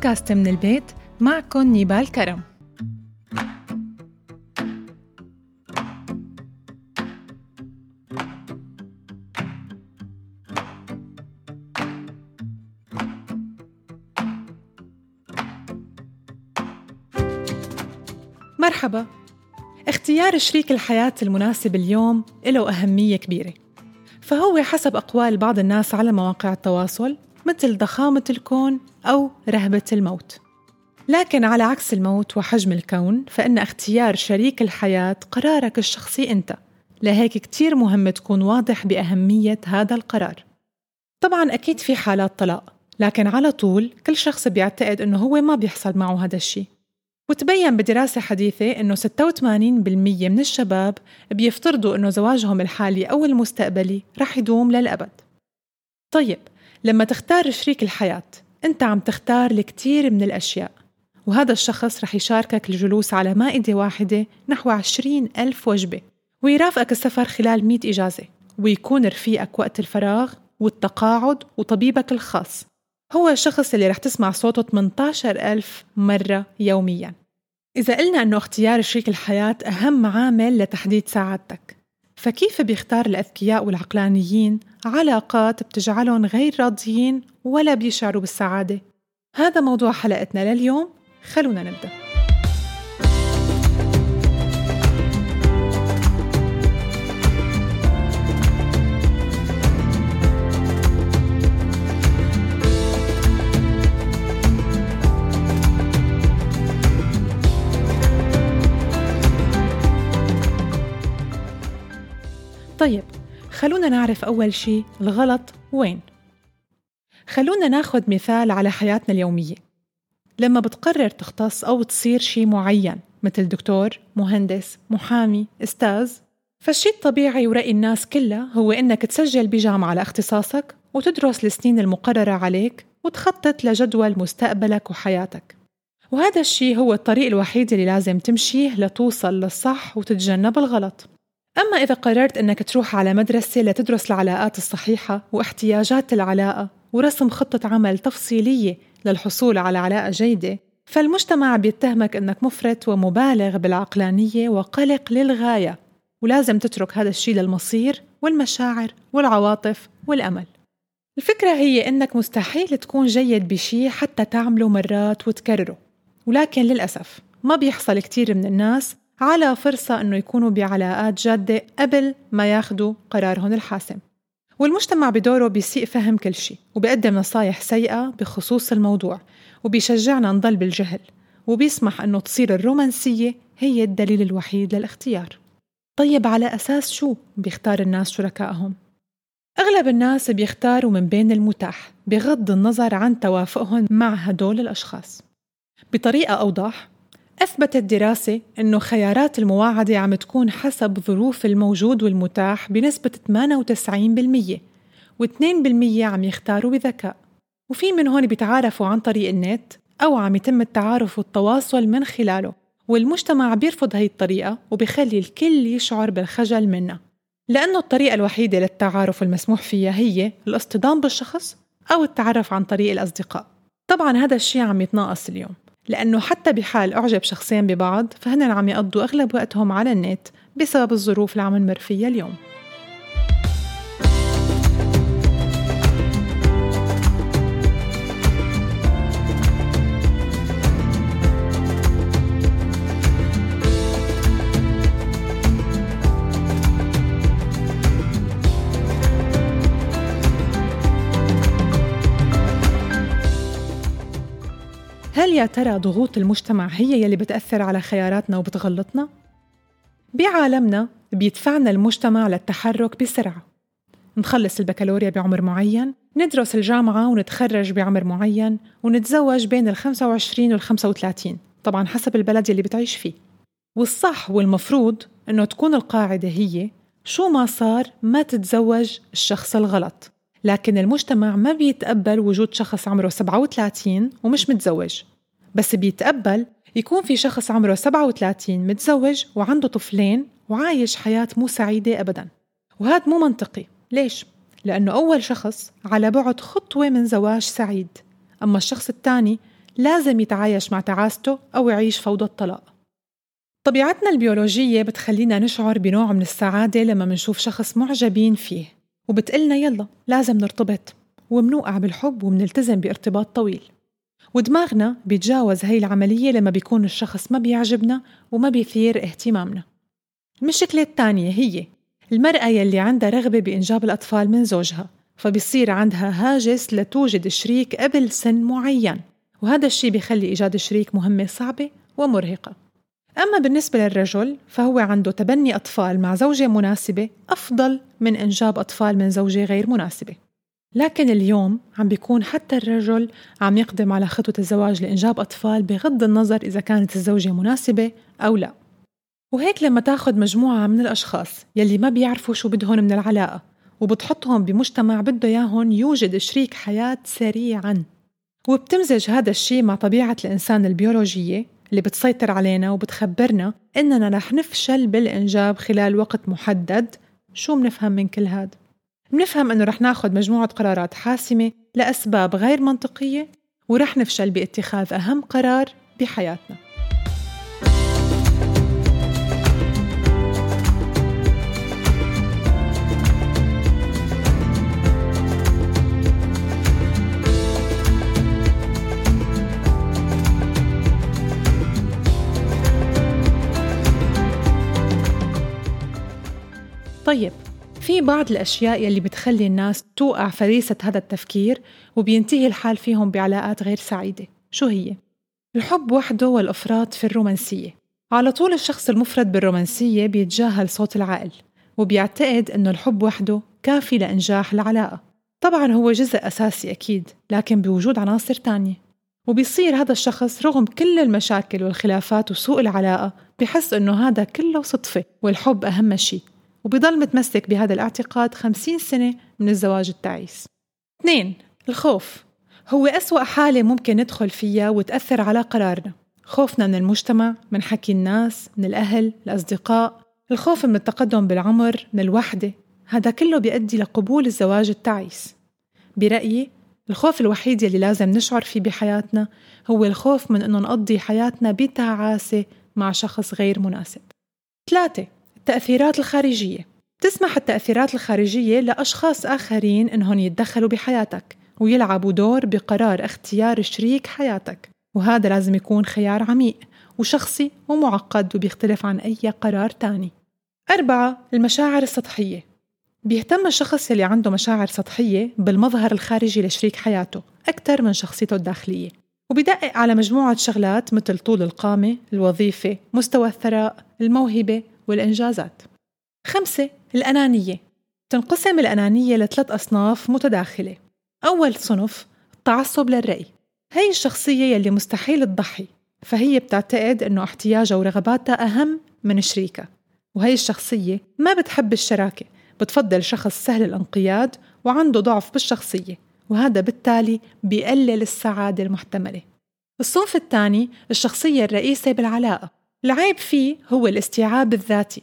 بودكاست من البيت معكم نيبال كرم. مرحبا. اختيار شريك الحياة المناسب اليوم له أهمية كبيرة. فهو حسب أقوال بعض الناس على مواقع التواصل مثل ضخامة الكون أو رهبة الموت. لكن على عكس الموت وحجم الكون فإن اختيار شريك الحياة قرارك الشخصي أنت. لهيك كتير مهم تكون واضح بأهمية هذا القرار. طبعا أكيد في حالات طلاق لكن على طول كل شخص بيعتقد أنه هو ما بيحصل معه هذا الشيء. وتبين بدراسة حديثة أنه 86% من الشباب بيفترضوا أنه زواجهم الحالي أو المستقبلي رح يدوم للأبد. طيب لما تختار شريك الحياة أنت عم تختار الكثير من الأشياء. وهذا الشخص رح يشاركك الجلوس على مائدة واحدة نحو عشرين ألف وجبة ويرافقك السفر خلال مئة إجازة ويكون رفيقك وقت الفراغ والتقاعد وطبيبك الخاص. هو الشخص اللي رح تسمع صوته 18 ألف مرة يومياً. إذا قلنا أنه اختيار شريك الحياة أهم عامل لتحديد سعادتك فكيف بيختار الأذكياء والعقلانيين علاقات بتجعلهم غير راضيين ولا بيشعروا بالسعادة؟ هذا موضوع حلقتنا لليوم خلونا نبدأ طيب خلونا نعرف أول شي الغلط وين. خلونا ناخد مثال على حياتنا اليومية. لما بتقرر تختص أو تصير شي معين مثل دكتور، مهندس، محامي، أستاذ فالشي الطبيعي ورأي الناس كلها هو إنك تسجل بجامعة لاختصاصك وتدرس السنين المقررة عليك وتخطط لجدول مستقبلك وحياتك. وهذا الشي هو الطريق الوحيد اللي لازم تمشيه لتوصل للصح وتتجنب الغلط. أما إذا قررت أنك تروح على مدرسة لتدرس العلاقات الصحيحة واحتياجات العلاقة ورسم خطة عمل تفصيلية للحصول على علاقة جيدة فالمجتمع بيتهمك أنك مفرط ومبالغ بالعقلانية وقلق للغاية ولازم تترك هذا الشيء للمصير والمشاعر والعواطف والأمل. الفكرة هي أنك مستحيل تكون جيد بشيء حتى تعمله مرات وتكرره ولكن للأسف ما بيحصل كتير من الناس على فرصة أنه يكونوا بعلاقات جادة قبل ما ياخدوا قرارهم الحاسم. والمجتمع بدوره بيسيء فهم كل شيء وبيقدم نصايح سيئة بخصوص الموضوع وبيشجعنا نضل بالجهل وبيسمح أنه تصير الرومانسية هي الدليل الوحيد للاختيار. طيب على أساس شو بيختار الناس شركائهم؟ أغلب الناس بيختاروا من بين المتاح بغض النظر عن توافقهم مع هدول الأشخاص. بطريقة أوضح أثبتت دراسة أنه خيارات المواعدة عم تكون حسب ظروف الموجود والمتاح بنسبة 98% و2% عم يختاروا بذكاء. وفي من هون بيتعارفوا عن طريق النت أو عم يتم التعارف والتواصل من خلاله والمجتمع بيرفض هاي الطريقة وبيخلي الكل يشعر بالخجل منها. لأنه الطريقة الوحيدة للتعارف المسموح فيها هي الاصطدام بالشخص أو التعرف عن طريق الأصدقاء. طبعا هذا الشيء عم يتناقص اليوم. لأنه حتى بحال أعجب شخصين ببعض فهن عم يقضوا أغلب وقتهم على النت بسبب الظروف اللي عم نمر فيها اليوم. يا ترى ضغوط المجتمع هي يلي بتأثر على خياراتنا وبتغلطنا؟ بعالمنا بيدفعنا المجتمع للتحرك بسرعة. نخلص البكالوريا بعمر معين ندرس الجامعة ونتخرج بعمر معين ونتزوج بين ال 25 وال 35 طبعا حسب البلد يلي بتعيش فيه. والصح والمفروض إنه تكون القاعدة هي شو ما صار ما تتزوج الشخص الغلط. لكن المجتمع ما بيتقبل وجود شخص عمره 37 ومش متزوج. بس بيتقبل يكون في شخص عمره 37 متزوج وعنده طفلين وعايش حياة مو سعيدة أبدا. وهذا مو منطقي. ليش؟ لأنه أول شخص على بعد خطوة من زواج سعيد. أما الشخص الثاني لازم يتعايش مع تعاسته أو يعيش فوضى الطلاق. طبيعتنا البيولوجية بتخلينا نشعر بنوع من السعادة لما منشوف شخص معجبين فيه. وبتقلنا يلا لازم نرتبط. ومنوقع بالحب ومنلتزم بارتباط طويل. ودماغنا بيتجاوز هاي العملية لما بيكون الشخص ما بيعجبنا وما بيثير اهتمامنا. المشكلة الثانية هي المرأة يلي عندها رغبة بإنجاب الأطفال من زوجها فبيصير عندها هاجس لتوجد شريك قبل سن معين وهذا الشيء بيخلي إيجاد شريك مهمة صعبة ومرهقة. أما بالنسبة للرجل فهو عنده تبني أطفال مع زوجة مناسبة أفضل من إنجاب أطفال من زوجة غير مناسبة. لكن اليوم عم بيكون حتى الرجل عم يقدم على خطوة الزواج لإنجاب أطفال بغض النظر إذا كانت الزوجة مناسبة أو لا. وهيك لما تاخد مجموعة من الأشخاص يلي ما بيعرفوا شو بدهن من العلاقة وبتحطهم بمجتمع بده ياهن يوجد شريك حياة سريعا. وبتمزج هذا الشيء مع طبيعة الإنسان البيولوجية اللي بتسيطر علينا وبتخبرنا إننا رح نفشل بالإنجاب خلال وقت محدد. شو منفهم من كل هاد؟ منفهم إنه رح ناخد مجموعة قرارات حاسمة لأسباب غير منطقية ورح نفشل باتخاذ أهم قرار بحياتنا. في بعض الأشياء يلي بتخلي الناس توقع فريسة هذا التفكير وبينتهي الحال فيهم بعلاقات غير سعيدة. شو هي؟ الحب وحده والإفراط في الرومانسية. على طول الشخص المفرد بالرومانسية بيتجاهل صوت العقل وبيعتقد إنه الحب وحده كافي لإنجاح العلاقة. طبعا هو جزء أساسي أكيد لكن بوجود عناصر تانية. وبيصير هذا الشخص رغم كل المشاكل والخلافات وسوء العلاقة بحس إنه هذا كله صدفة والحب أهم شيء وبيضل متمسك بهذا الاعتقاد خمسين سنة من الزواج التعيس. اثنين الخوف. هو أسوأ حالة ممكن ندخل فيها وتأثر على قرارنا. خوفنا من المجتمع من حكي الناس من الأهل الأصدقاء. الخوف من التقدم بالعمر من الوحدة. هذا كله بيؤدي لقبول الزواج التعيس. برأيي الخوف الوحيد يلي لازم نشعر فيه بحياتنا هو الخوف من أنه نقضي حياتنا بتعاسة مع شخص غير مناسب. ثلاثة التأثيرات الخارجية. تسمح التأثيرات الخارجية لأشخاص آخرين إنهم يتدخلوا بحياتك ويلعبوا دور بقرار اختيار شريك حياتك. وهذا لازم يكون خيار عميق وشخصي ومعقد وبيختلف عن أي قرار تاني. أربعة المشاعر السطحية. بيهتم الشخص اللي عنده مشاعر سطحية بالمظهر الخارجي لشريك حياته أكثر من شخصيته الداخلية. وبيدقق على مجموعة شغلات مثل طول القامة، الوظيفة، مستوى الثراء، الموهبة، والإنجازات. خمسة الأنانية. تنقسم الأنانية لثلاث أصناف متداخلة. أول صنف التعصب للرأي. هي الشخصية يلي مستحيل تضحي فهي بتعتقد أنه احتياجها ورغباتها أهم من شريكها. وهي الشخصية ما بتحب الشراكة بتفضل شخص سهل الانقياد وعنده ضعف بالشخصية وهذا بالتالي بيقلل السعادة المحتملة. الصنف الثاني الشخصية الرئيسة بالعلاقة. العيب فيه هو الاستيعاب الذاتي.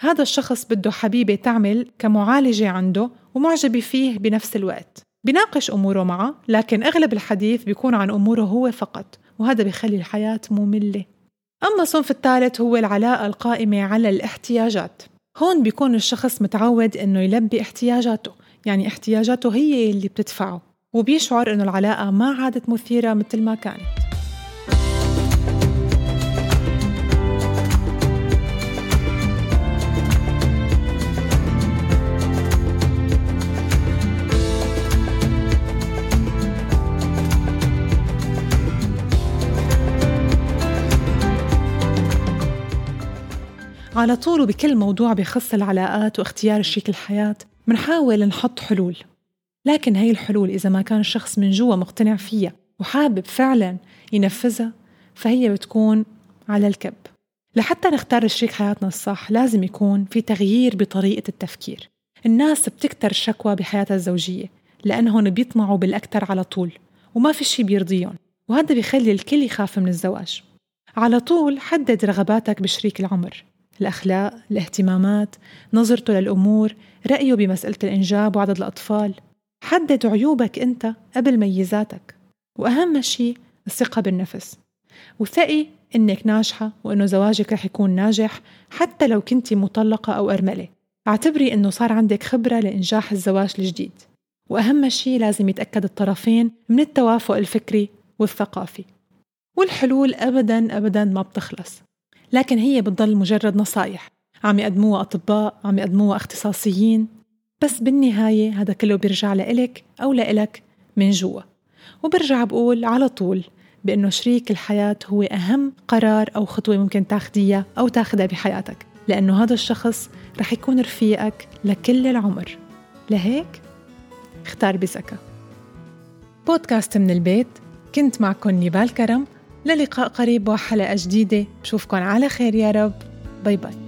هذا الشخص بده حبيبة تعمل كمعالجة عنده ومعجبة فيه بنفس الوقت. بناقش أموره معه لكن أغلب الحديث بيكون عن أموره هو فقط وهذا بيخلي الحياة مملة. أما الصنف الثالث هو العلاقة القائمة على الاحتياجات. هون بيكون الشخص متعود إنه يلبي احتياجاته يعني احتياجاته هي اللي بتدفعه وبيشعر إنه العلاقة ما عادت مثيرة مثل ما كانت. على طول وبكل موضوع بخص العلاقات واختيار شريك الحياة منحاول نحط حلول. لكن هي الحلول إذا ما كان الشخص من جوا مقتنع فيها وحابب فعلا ينفذها فهي بتكون على الكب. لحتى نختار شريك حياتنا الصح لازم يكون في تغيير بطريقة التفكير. الناس بتكتر الشكوى بحياتها الزوجية لأنهم بيطمعوا بالأكثر على طول وما في شي بيرضيهم وهذا بيخلي الكل يخاف من الزواج. على طول حدد رغباتك بشريك العمر. الأخلاق، الاهتمامات، نظرته للأمور، رأيه بمسألة الإنجاب وعدد الأطفال. حدد عيوبك أنت قبل ميزاتك. وأهم شيء الثقة بالنفس. وثقي إنك ناجحة وإنه زواجك رح يكون ناجح حتى لو كنتي مطلقة أو أرملة. اعتبري إنه صار عندك خبرة لإنجاح الزواج الجديد. وأهم شيء لازم يتأكد الطرفين من التوافق الفكري والثقافي. والحلول أبدا أبدا ما بتخلص. لكن هي بتضل مجرد نصايح عم يقدموها أطباء عم يقدموها اختصاصيين. بس بالنهاية هذا كله بيرجع لإلك أو لإلك من جوا. وبرجع بقول على طول بأنه شريك الحياة هو أهم قرار أو خطوة ممكن تاخديها أو تاخدها بحياتك. لأنه هذا الشخص رح يكون رفيقك لكل العمر. لهيك اختار بذكاء بودكاست من البيت كنت معكم نيبال كرم للقاء قريب وحلقة جديدة. بشوفكن على خير يا رب. باي باي